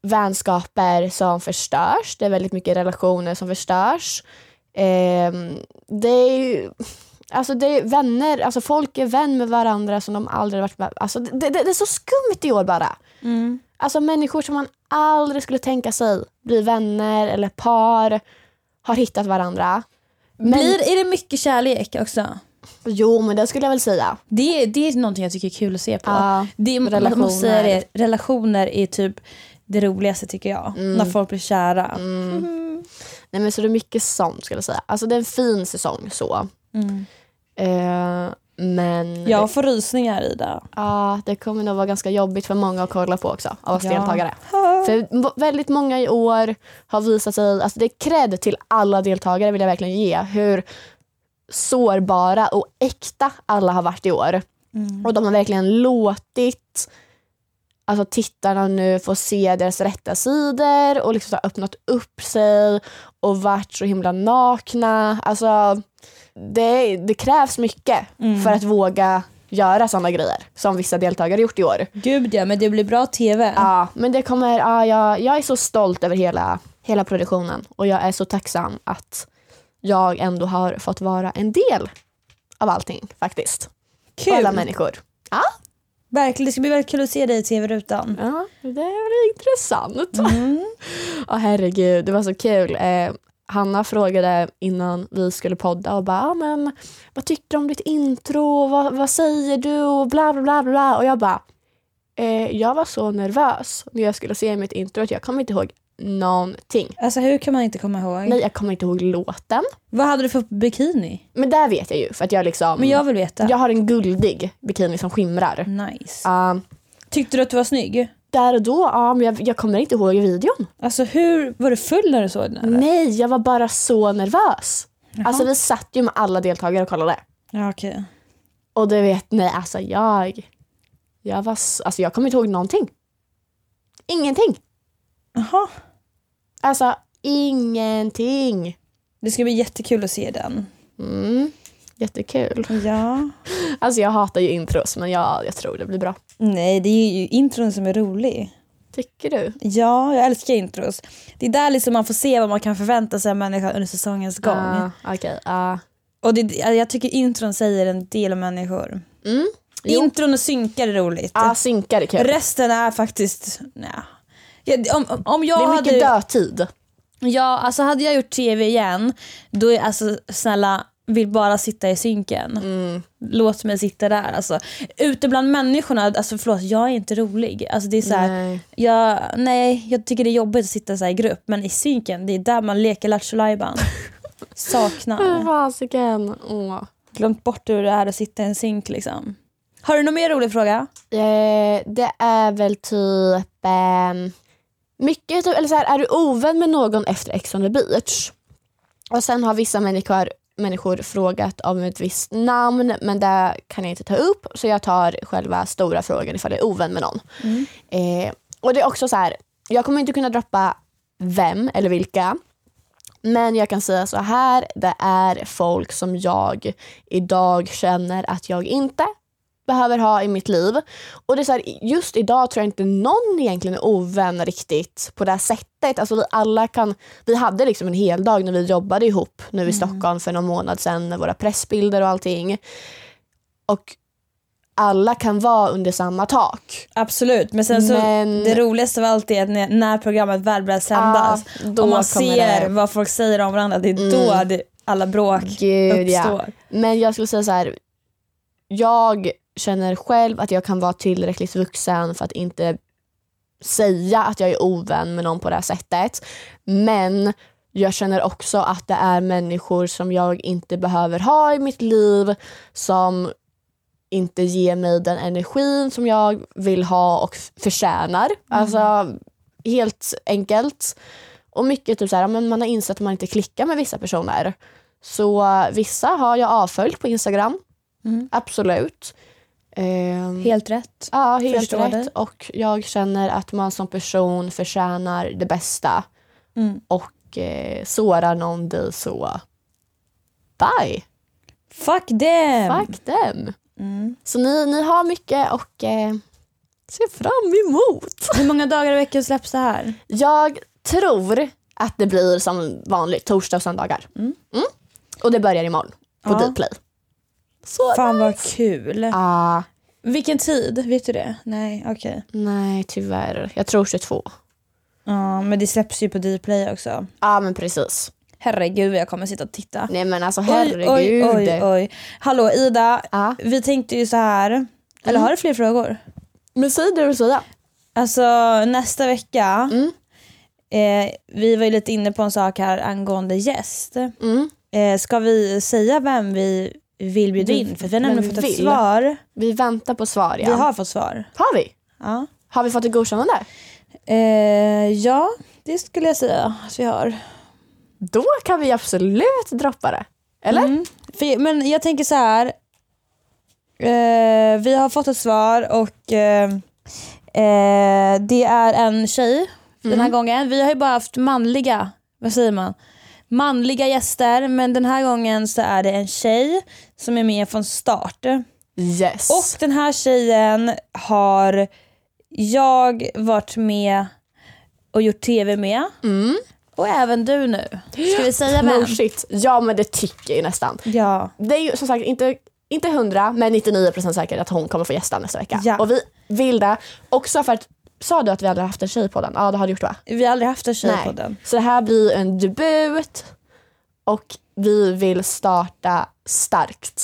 vänskaper som förstörs. Det är väldigt mycket relationer som förstörs. Eh, det är ju, alltså det är vänner, alltså folk är vän med varandra som de aldrig varit med. Alltså det, det, det är så skumt i år bara. Alltså människor som man aldrig skulle tänka sig bli vänner eller par har hittat varandra. Men, Blir, är det mycket kärlek också? Jo men det skulle jag väl säga. Det, det är någonting jag tycker är kul att se på. Ja, det, relationer. det, relationer är typ det roligaste tycker jag. Mm. När folk blir kära. Nej men så det är mycket sånt skulle jag säga. Alltså det är en fin säsong så. Eh, men Jag får rysningar i det. ja, det kommer nog vara ganska jobbigt för många att kolla på också av oss Ja. deltagare. [laughs] För väldigt många i år har visat sig, alltså det är cred till alla deltagare vill jag verkligen ge. Hur sårbara och äkta alla har varit i år. Och de har verkligen låtit alltså, tittarna nu få se deras rätta sidor och liksom så öppnat upp sig och varit så himla nakna. Alltså, det, det krävs mycket för att våga göra sådana grejer som vissa deltagare gjort i år. Gud ja, men det blir bra TV. Ja, men det kommer, ja, jag, jag är så stolt över hela, hela produktionen och jag är så tacksam att jag ändå har fått vara en del av allting faktiskt. Och alla Kul. människor. Ja, Verkligen, det ska bli väldigt kul att se dig i TV-rutan. ja det blir intressant. [laughs] Ja herregud, det var så kul. Eh, Hanna frågade innan vi skulle podda och bara, ah, men vad tyckte du om ditt intro? Vad, vad säger du? Och bla bla bla bla. Och jag bara, eh, jag var så nervös när jag skulle se mitt intro att jag kommer inte ihåg någonting. Alltså hur kan man inte komma ihåg? Nej, jag kommer inte ihåg låten. Vad hade du för bikini? Men där vet jag ju för att jag liksom, Men jag vill veta. jag har en guldig bikini som skimrar. Nice. Uh, Tyckte du att du var snygg? Där och då, ja men jag, jag kommer inte ihåg videon. Alltså hur, var du full när du såg den? eller? Nej, jag var bara så nervös. Alltså vi satt ju med alla deltagare och kollade. Ja okej. Och du vet, nej alltså jag, jag var, alltså jag kommer inte ihåg någonting. Ingenting. Jaha. Alltså ingenting. Det ska bli jättekul att se den. Mm. Jättekul. Ja. Alltså jag hatar ju intros men jag, jag tror det blir bra. Nej, det är ju intron som är rolig. Tycker du? Ja, jag älskar intros. Det är där liksom man får se vad man kan förvänta sig av människan under säsongens gång. Ah, Okej, ja. Och det, jag tycker intron säger en del om människor. Mm. Intron och synkar är roligt. Ja, synkar är kul. Resten är faktiskt... Ja, om- om jag Det är mycket hade, dödtid. ja, alltså hade jag gjort tv igen, då är alltså snälla, vill bara sitta i synken. Mm. Låt mig sitta där. Alltså. Ute bland människorna, alltså förlåt, jag är inte rolig. Alltså, det är så här, Nej. jag, nej, jag tycker det är jobbigt att sitta så i grupp, men i synken, det är där man leker Lattjo Lajban. [laughs] Saknar. Fasiken. Åh. Glömt bort hur det är att sitta i en synk liksom. Har du någon mer rolig fråga? Eh, det är väl typ... ehm, mycket, typ, eller så här, är du ovän med någon efter Ex on the beach? Och sen har vissa människor, människor frågat om ett visst namn men det kan jag inte ta upp så jag tar själva stora frågan ifall jag är ovän med någon. Eh, och det är också så här, jag kommer inte kunna droppa vem eller vilka. Men jag kan säga så här, det är folk som jag idag känner att jag inte behöver ha i mitt liv. Och det är så här, just idag tror jag inte någon egentligen är ovän riktigt på det här sättet. Alltså vi alla kan, vi hade liksom en hel dag när vi jobbade ihop nu i Stockholm för någon månad sedan med våra pressbilder och allting. Och alla kan vara under samma tak. Absolut, men sen så Men- det roligaste av allt är att när, när programmet väl börjar sändas Ja, då och man ser det- vad folk säger om varandra, det är då det, alla bråk Gud, ja. uppstår. Men jag skulle säga så här. Jag känner själv att jag kan vara tillräckligt vuxen för att inte säga att jag är ovän med någon på det här sättet. Men jag känner också att det är människor som jag inte behöver ha i mitt liv som inte ger mig den energin som jag vill ha och förtjänar. Alltså helt enkelt. Och mycket typ så här, men man har insett att man inte klickar med vissa personer. Så vissa har jag avföljt på Instagram. Mm. Absolut. Ehm, Helt rätt. ja, helt förstår rätt. det. Och jag känner att man som person förtjänar det bästa. Mm. Och eh, sårar någon dig så bye. Fuck them! Fuck them. Mm. Så ni, ni har mycket och eh, se fram emot. [laughs] Hur många dagar i veckan släpps det här? Jag tror att det blir som vanligt torsdag och söndagar. Mm. Och det börjar imorgon på Ja. Dplay. Så Fan vad kul. Ah, Vilken tid? Vet du det? Nej, okej. nej tyvärr. Jag tror 22. Ja, men det släpps ju på Dplay också. Ja men precis. Herregud jag kommer sitta och titta. Nej men alltså herregud. oj, oj, oj. Hallå Ida, Ja. vi tänkte ju så här. Eller Mm. har du fler frågor? Men säg det du vill säga. Alltså nästa vecka, Mm. eh, vi var ju lite inne på en sak här angående gäst. Mm. Eh, ska vi säga vem vi vill bjuda in? För vi har nämligen vi fått ett vill. svar. Vi väntar på svar ja. Vi har fått svar. Har vi? Ja. Har vi fått ett godkännande? Eh, ja, det skulle jag säga att vi har. Då kan vi absolut droppa det. Eller? Mm. För, men jag tänker så här. Eh, vi har fått ett svar och eh, eh, det är en tjej den här gången. Vi har ju bara haft manliga, vad säger man? Manliga gäster men den här gången så är det en tjej som är med från start. Yes. Och den här tjejen har jag varit med och gjort tv med. Mm. Och även du nu. Ska vi säga [gasps] vem? No shit. Ja men det tycker jag ju nästan. Ja. Det är ju som sagt inte, inte 100 men 99% säkert att hon kommer få gästa nästa vecka. Ja. Och vi vill det. Också för att, sa du att vi hade haft en tjej på den? Ja det har du gjort va? Vi har aldrig haft en tjej på den. Så det här blir en debut och vi vill starta starkt.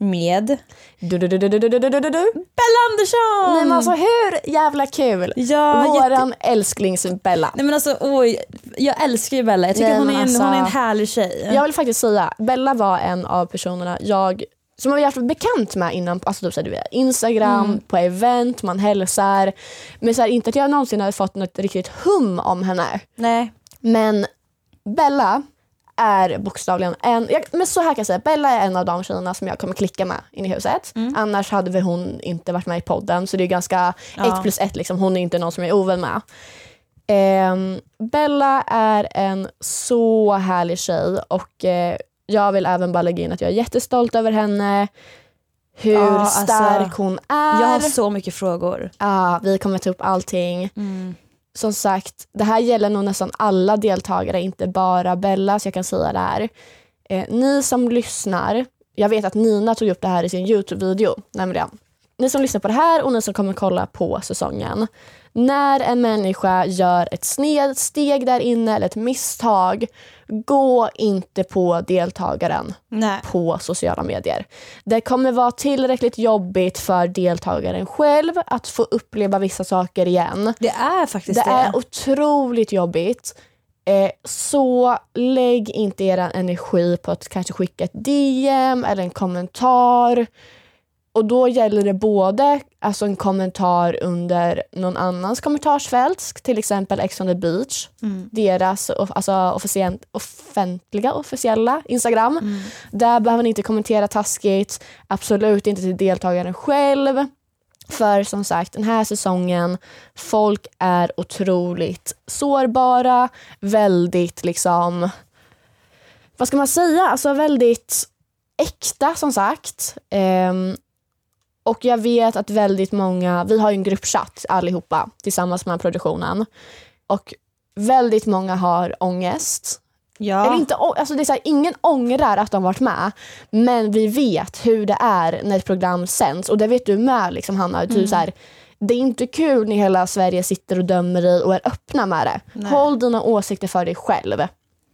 Med Du, du, du, du, du, du, du, du. Bella Andersson! Nej men alltså hur jävla kul? ja, jätte... Våran älsklings-Bella. Nej men alltså oj, jag älskar ju Bella. Jag tycker Nej, hon, är en, alltså- hon är en härlig tjej. Jag vill faktiskt säga, Bella var en av personerna jag som har varit bekant med innan, alltså typ så här, du vet, Instagram, Mm. på event, man hälsar. Men så här, inte att jag någonsin har fått något riktigt hum om henne. Nej. Men Bella är bokstavligen en, jag, men så här kan jag säga, Bella är en av de tjejerna som jag kommer klicka med in i huset. Mm. Annars hade väl hon inte varit med i podden så det är ganska Ja. ett plus ett liksom. Hon är inte någon som jag är ovän med. Ehm, Bella är en så härlig tjej och eh, jag vill även bara lägga in att jag är jättestolt över henne. Hur Ja, alltså, stark hon är. Jag har så mycket frågor. Ja, vi kommer ta upp allting. Som sagt, det här gäller nog nästan alla deltagare, inte bara Bella, så jag kan säga det här. Eh, ni som lyssnar, jag vet att Nina tog upp det här i sin Youtube-video, nämligen. Ni som lyssnar på det här och ni som kommer kolla på säsongen. När en människa gör ett snedsteg där inne eller ett misstag, gå inte på deltagaren Nej. på sociala medier. Det kommer vara tillräckligt jobbigt för deltagaren själv att få uppleva vissa saker igen. Det är faktiskt Det det. är otroligt jobbigt. Eh, så lägg inte er energi på att kanske skicka ett DM eller en kommentar. Och då gäller det både alltså en kommentar under någon annans kommentarsfält, till exempel Ex on the beach, deras off- alltså, officient, offentliga officiella Instagram. Där behöver ni inte kommentera taskigt, absolut inte till deltagaren själv. För som sagt, den här säsongen, folk är otroligt sårbara, väldigt liksom, vad ska man säga, alltså väldigt äkta som sagt. Ehm, och jag vet att väldigt många, vi har ju en gruppchatt allihopa tillsammans med produktionen. Och väldigt många har ångest. Ja. Eller inte, alltså det är så här, ingen ångrar att de varit med, men vi vet hur det är när ett program sänds. Och det vet du med liksom, Hanna. Du, så här, det är inte kul när hela Sverige sitter och dömer dig och är öppna med det. Nej. Håll dina åsikter för dig själv.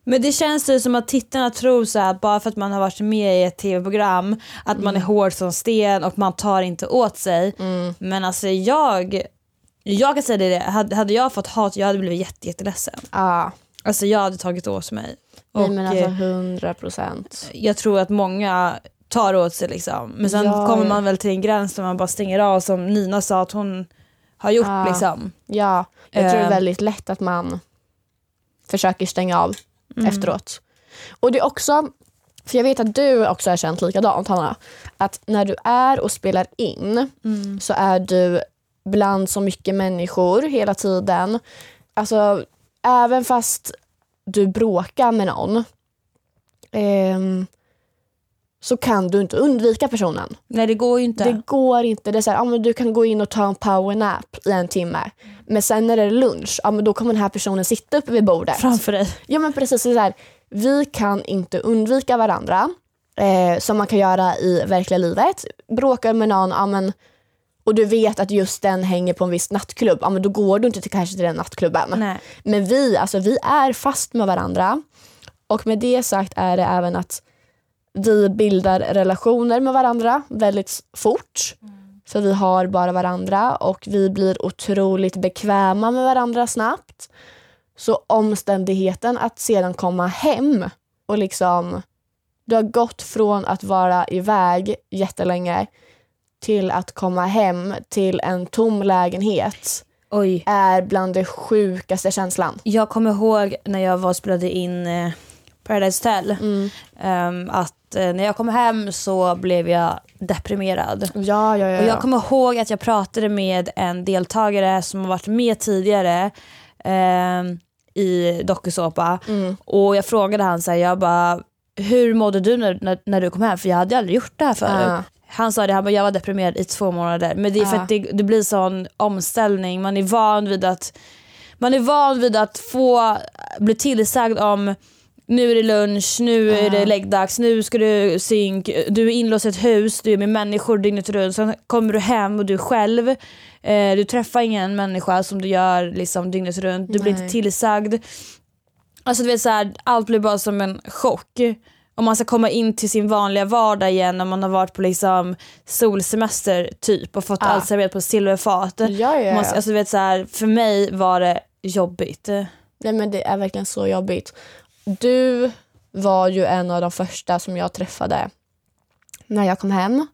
Men det känns ju som att tittarna tror så här, att bara för att man har varit med i ett tv-program att man är hård som sten och man tar inte åt sig. Men alltså jag, jag kan säga det, hade, jag fått hat jag hade blivit jätte, jätteledsen. Ja, Alltså jag hade tagit åt mig. nej, Och, men alltså eh, 100 procent. jag tror att många tar åt sig liksom. Men sen Ja, kommer man väl till en gräns där man bara stänger av som Nina sa att hon har gjort Ja. liksom. Ja, jag tror det är Eh. väldigt lätt att man försöker stänga av Mm. efteråt. Och det är också, för jag vet att du också har känt likadant Hanna, att när du är och spelar in Mm. så är du bland så mycket människor hela tiden. Alltså även fast du bråkar med någon ehm, så kan du inte undvika personen. Nej det går ju inte. Det går inte. Det är så här, ja, men du kan gå in och ta en powernap i en timme. Men sen när det är lunch, ja, men då kommer den här personen sitta uppe vid bordet. Framför dig. Ja men precis. Så här, vi kan inte undvika varandra eh, som man kan göra i verkliga livet. Bråkar med någon ja, men, och du vet att just den hänger på en viss nattklubb, ja, men då går du inte till, kanske till den nattklubben. Nej. Men vi, alltså, vi är fast med varandra. Och med det sagt är det även att vi bildar relationer med varandra väldigt fort. För vi har bara varandra och vi blir otroligt bekväma med varandra snabbt. Så omständigheten att sedan komma hem och liksom du har gått från att vara iväg jättelänge till att komma hem till en tom lägenhet Oj. är bland det sjukaste känslan. Jag kommer ihåg när jag var och spelade in eh, Paradise Hotel Mm. ehm, att eh, när jag kom hem så blev jag deprimerad. Ja, ja, ja. Och ja. jag kommer ihåg att jag pratade med en deltagare som har varit med tidigare ehm, i dokusåpa Mm. och jag frågade han så här, jag bara hur mådde du när, när, när du kom hem? För jag hade aldrig gjort det här förut. Ja. Han sa det, han bara, jag var deprimerad i två månader. Men det är för Ja. att det, det blir sån omställning. Man är van vid att man är van vid att få bli tillsagd om nu är det lunch, nu är det läggdags, nu ska du synk, du är inlåst i ett hus, du är med människor dygnet runt. Sen kommer du hem och du är själv. Eh, du träffar ingen människa som du gör liksom, dygnet runt. Du blir Nej. inte tillsagd. Alltså du vet så här, allt blir bara som en chock. Om man ska komma in till sin vanliga vardag igen när man har varit på liksom solsemester typ och fått Ja. allt serverat på silverfat. Ja, ja, ja. Man, alltså, du vet, så här, för mig var det jobbigt. Nej men det är verkligen så jobbigt. Du var ju en av de första som jag träffade när jag kom hem.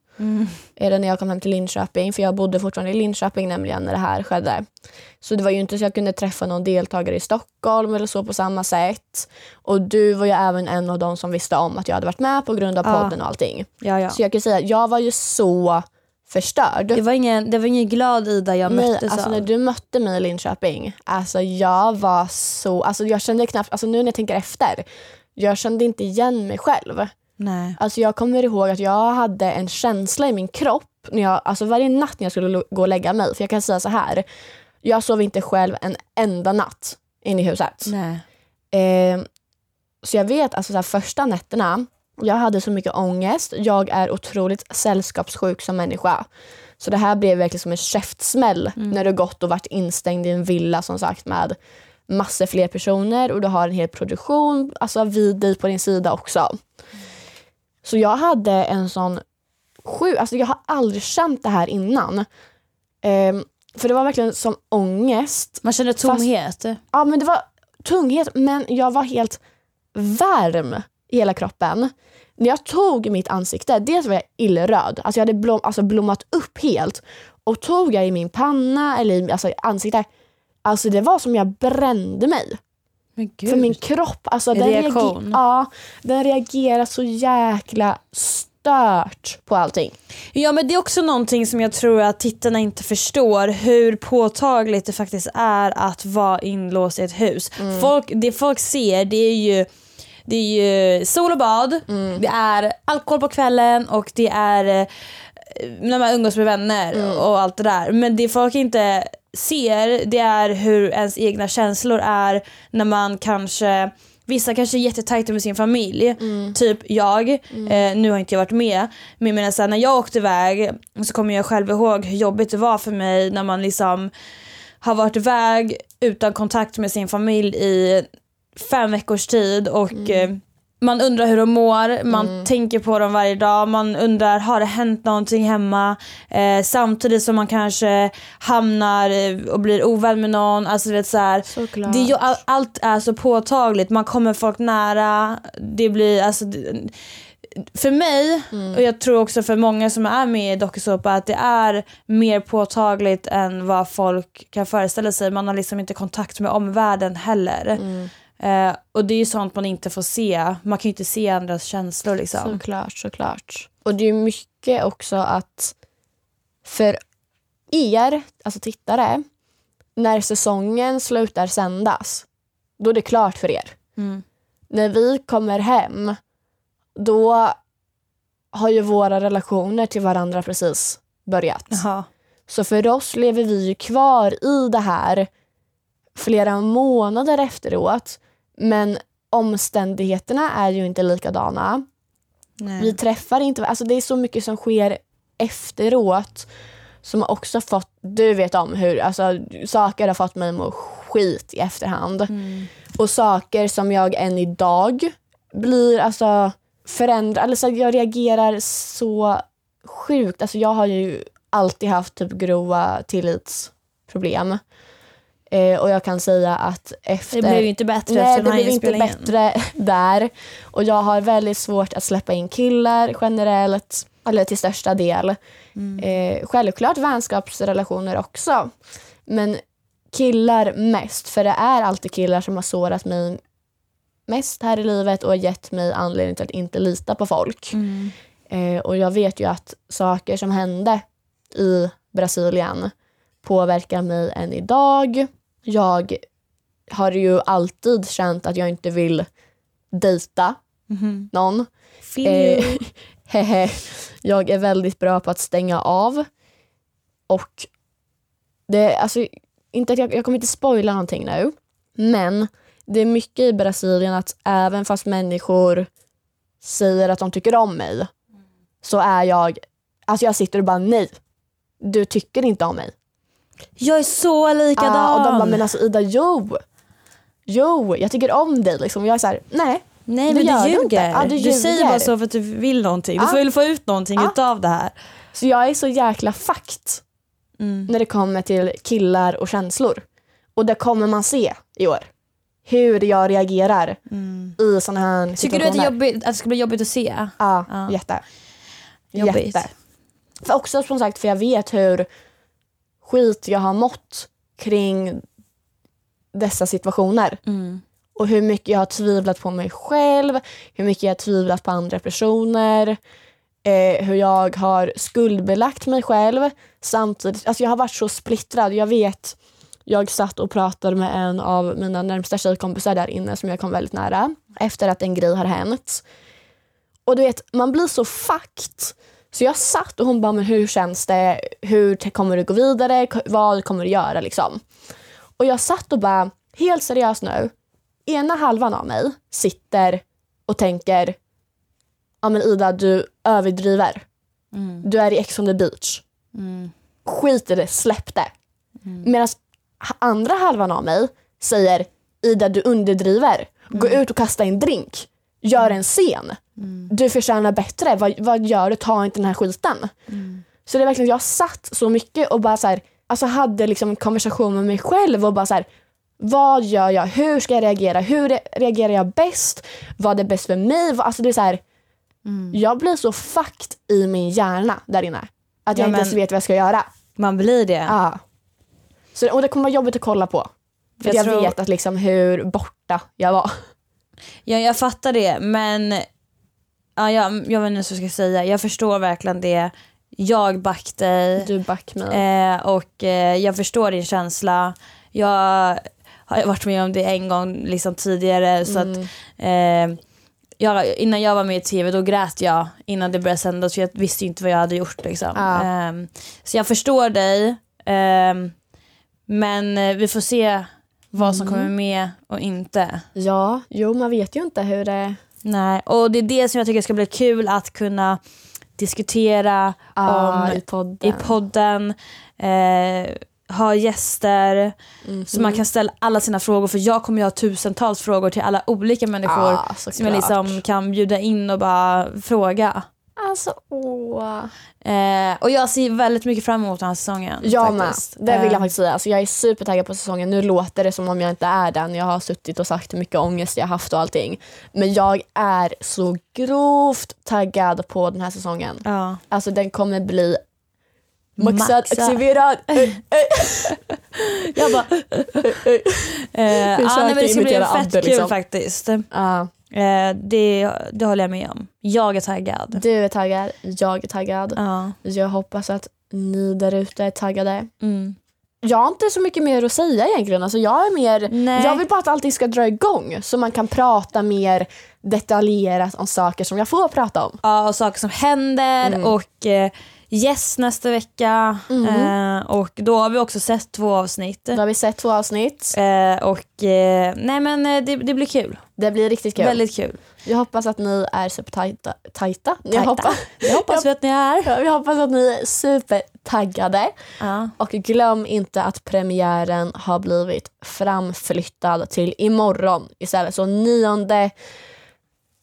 Eller när jag kom hem till Linköping, för jag bodde fortfarande i Linköping nämligen när det här skedde. Så det var ju inte så jag kunde träffa någon deltagare i Stockholm eller så på samma sätt. Och du var ju även en av de som visste om att jag hade varit med på grund av podden och allting. Ja, ja. Så jag kan säga, jag var ju så förstörd. Det var ingen, det var ingen glad Ida jag Nej, möttes alltså av. när du mötte mig i Linköping, alltså jag var så, alltså jag kände knappt, alltså nu när jag tänker efter, jag kände inte igen mig själv. Nej. Alltså jag kommer ihåg att jag hade en känsla i min kropp, när jag, alltså varje natt när jag skulle gå och lägga mig, för jag kan säga så här, jag sov inte själv en enda natt inne i huset. Nej. Eh, så jag vet alltså så här, första nätterna, jag hade så mycket ångest. Jag är otroligt sällskapssjuk som människa. Så det här blev verkligen som en käftsmäll när du gått och varit instängd i en villa som sagt med massor fler personer och du har en hel produktion alltså vid dig på din sida också. Så jag hade en sån sjuk, alltså jag har aldrig känt det här innan. Ehm, för det var verkligen som ångest Man känner tomhet. Ja men det var tunghet men jag var helt varm i hela kroppen. När jag tog mitt ansikte, dels var jag illröd, alltså jag hade blom, alltså blommat upp helt. Och tog jag i min panna eller i alltså, i ansiktet, alltså det var som jag brände mig. För min kropp, alltså En den, reaktion. reager- ja, den reagerar så jäkla stört på allting. Ja men det är också någonting som jag tror att tittarna inte förstår hur påtagligt det faktiskt är att vara inlåst i ett hus. Folk, det folk ser det är ju det är ju sol och bad, det är alkohol på kvällen och det är eh, när man umgås med vänner och allt det där. Men det folk inte ser det är hur ens egna känslor är när man kanske Vissa kanske är jättetajta med sin familj, typ jag. Eh, nu har inte jag varit med. Men jag menar här, när jag åkte iväg så kommer jag själv ihåg hur jobbigt det var för mig när man liksom har varit iväg utan kontakt med sin familj i fem veckors tid och eh, man undrar hur de mår, man tänker på dem varje dag, man undrar har det hänt någonting hemma? Eh, samtidigt som man kanske hamnar eh, och blir ovän med någon. Alltså vet så här, Såklart. det är ju, all, allt är så påtagligt, man kommer folk nära. Det blir alltså det, för mig, och jag tror också för många som är med i dokusåpa att det är mer påtagligt än vad folk kan föreställa sig. Man har liksom inte kontakt med omvärlden heller. Eh, och det är ju sånt man inte får se. Man kan ju inte se andras känslor liksom. Såklart, såklart. Och det är ju mycket också att för er, alltså tittare, när säsongen slutar sändas, då är det klart för er. Mm. När vi kommer hem, då har ju våra relationer till varandra precis börjat. Jaha. Så för oss lever vi ju kvar i det här flera månader efteråt. Men omständigheterna är ju inte likadana. Nej. Vi träffar inte, alltså det är så mycket som sker efteråt som också fått, du vet om hur, alltså saker har fått mig att må skit i efterhand. Och saker som jag än idag blir alltså förändrad, alltså jag reagerar så sjukt, alltså jag har ju alltid haft typ grova tillitsproblem. Eh, och jag kan säga att efter... Det blev ju inte bättre Nej, efter det den här blev inte bättre [laughs] där. Och jag har väldigt svårt att släppa in killar generellt, eller till största del. Mm. Eh, självklart vänskapsrelationer också. Men killar mest, för det är alltid killar som har sårat mig mest här i livet och gett mig anledning till att inte lita på folk. Mm. Eh, och jag vet ju att saker som hände i Brasilien påverkar mig än idag. Jag har ju alltid känt att jag inte vill dejta Mhm. någon. Eh, [laughs] hehe. jag är väldigt bra på att stänga av. Och det, alltså, inte att jag, jag kommer inte spoila någonting nu. Men det är mycket i Brasilien att även fast människor säger att de tycker om mig så är jag, alltså jag sitter och bara nej. Du tycker inte om mig. Jag är så likadan. Ah, och de bara, men alltså Ida, jo. Jo, jag tycker om dig. Liksom. Och jag är så här, nej. Nej men du ljuger. Ja, du du säger ljuger. bara bara så för att du vill någonting. Du vill få ut någonting Ja. utav det här. Så jag är så jäkla fakt Mm. när det kommer till killar och känslor. Och det kommer man se i år. Hur jag reagerar i såna här Mm. Tycker du att det, situationer. jobbigt, att det ska bli jobbigt att se? Ja, Ja. jätte. Jobbigt. Jätte. För också som sagt, för jag vet hur skit jag har mått kring dessa situationer. Mm. Och hur mycket jag har tvivlat på mig själv, hur mycket jag har tvivlat på andra personer. Eh, hur jag har skuldbelagt mig själv. Samtidigt, alltså jag har varit så splittrad. Jag vet, jag satt och pratade med en av mina närmsta tjejkompisar där inne som jag kom väldigt nära efter att en grej har hänt. Och du vet, man blir så fakt. Så jag satt och hon bara, men hur känns det? Hur kommer du gå vidare? Vad kommer du göra liksom? Och jag satt och bara, helt seriöst nu. Ena halvan av mig sitter och tänker, ja men Ida du överdriver. Du är i Ex on the beach. Skit i det, släpp det. Medan andra halvan av mig säger, Ida du underdriver. Gå ut och kasta en drink. Gör en scen. Du förtjänar bättre. Vad, vad gör du? Ta inte den här skiten. Så det är verkligen, jag satt så mycket och bara så här, alltså hade liksom en konversation med mig själv och bara så här, vad gör jag? Hur ska jag reagera? Hur re- reagerar jag bäst? Vad är bäst för mig? Alltså det är så här, Jag blir så fakt i min hjärna där inne. Att jag Ja, inte ens vet vad jag ska göra. Man blir det. Ja. Så, och det kommer vara jobbigt att kolla på. För Jag jag, tror- vet att liksom hur borta jag var. Ja, jag fattar det men ja, jag, jag vet inte vad jag ska säga. Jag förstår verkligen det. Jag back dig. Du back mig. Eh, och eh, jag förstår din känsla. Jag har varit med om det en gång liksom tidigare. Så att, eh, jag, innan jag var med i tv då grät jag innan det började sändas för jag visste ju inte vad jag hade gjort. Liksom. Ja. Ehm, så jag förstår dig. ehm, men eh, vi får se vad som kommer med och inte. Ja, jo man vet ju inte hur det... Nej, och det är det som jag tycker ska bli kul att kunna diskutera Ah, om i podden. i podden. Eh, ha gäster så man kan ställa alla sina frågor för jag kommer ju ha tusentals frågor till alla olika människor Ah, som jag liksom kan bjuda in och bara fråga. Alltså åh. Eh, och jag ser väldigt mycket fram emot den här säsongen. Jag med. faktiskt. Det vill jag Eh, faktiskt säga. Alltså, jag är supertaggad på säsongen. Nu låter det som om jag inte är den. Jag har suttit och sagt hur mycket ångest jag haft och allting. Men jag är så grovt taggad på den här säsongen. Ja. Alltså den kommer bli maxad, Maxad. aktiverad. [laughs] Jag bara... [laughs] eh, Försöker nej, men det ska bli fett kul liksom. faktiskt. Ja, Eh, det, det håller jag med om. Jag är taggad. du är taggad, jag är taggad. Ja. Jag hoppas att ni där ute är taggade. Mm. Jag har inte så mycket mer att säga egentligen. Alltså jag, är mer, Nej. jag vill bara att allting ska dra igång så man kan prata mer detaljerat om saker som jag får prata om. Ja, och saker som händer Mm. och eh, gäst nästa vecka. Eh, och då har vi också sett två avsnitt. Då har vi sett två avsnitt. Eh, och eh, nej men eh, det, det blir kul. Det blir riktigt kul. Väldigt kul. Jag hoppas att ni är supertajta. Tajta? Jag hoppas, [laughs] Jag hoppas vi att ni är. Ja, jag hoppas att ni är supertaggade. Ja. Och glöm inte att premiären har blivit framflyttad till imorgon istället. Så 9,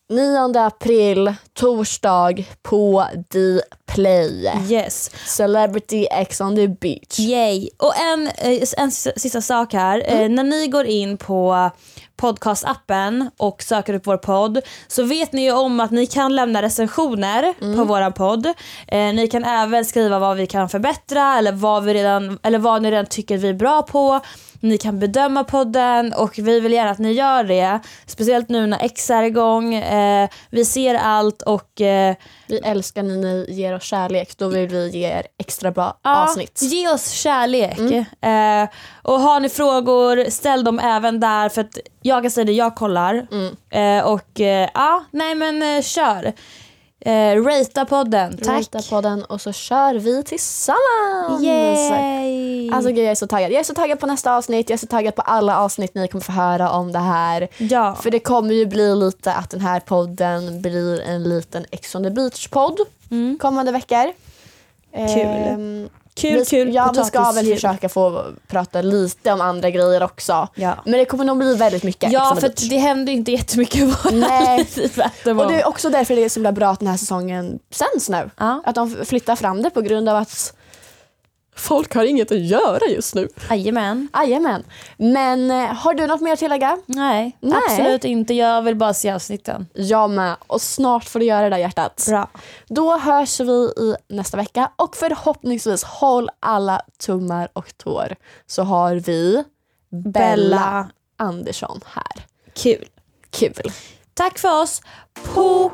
9 april, torsdag på Dplay. Yes. Celebrity X on the beach. Yay. Och en, eh, en sista sak här. Eh, när ni går in på podcastappen och söker upp vår podd så vet ni ju om att ni kan lämna recensioner på våran podd. Eh, ni kan även skriva vad vi kan förbättra eller vad, vi redan, eller vad ni redan tycker vi är bra på. Ni kan bedöma podden och vi vill gärna att ni gör det. Speciellt nu när X är igång. Eh, vi ser allt och eh, Vi älskar när ni ger oss kärlek. Då vill vi ge er extra bra Ja, avsnitt. Ge oss kärlek. Eh, och har ni frågor, ställ dem även där för att jag kan säga det, jag kollar. Eh, och eh, ja, nej men eh, kör. Eh, ratea podden, tack. Rita på den och så kör vi tillsammans. Yay! Alltså gud, jag är så taggad. Jag är så taggad på nästa avsnitt. Jag är så taggad på alla avsnitt ni kommer få höra om det här. ja. För det kommer ju bli lite att den här podden blir en liten Ex on the beach-podd kommande veckor. Ehm, kul, vi, kul. Ja, vi ska väl försöka få prata lite om andra grejer också. Ja. Men det kommer nog bli väldigt mycket Ja, för beach. det händer inte jättemycket i Nej. Och det är också därför det är så bra att den här säsongen sänds nu. Ja. Att de flyttar fram det på grund av att folk har inget att göra just nu. Jajamän. Jajamän. Men eh, har du något mer att tillägga? Nej, Nej. absolut inte. Jag vill bara se avsnitten. Jag med. Och snart får du göra det där hjärtat. Bra. Då hörs vi i nästa vecka och förhoppningsvis håll alla tummar och tår så har vi Bella, Bella. Andersson här. Kul. Kul. Tack för oss. Pok!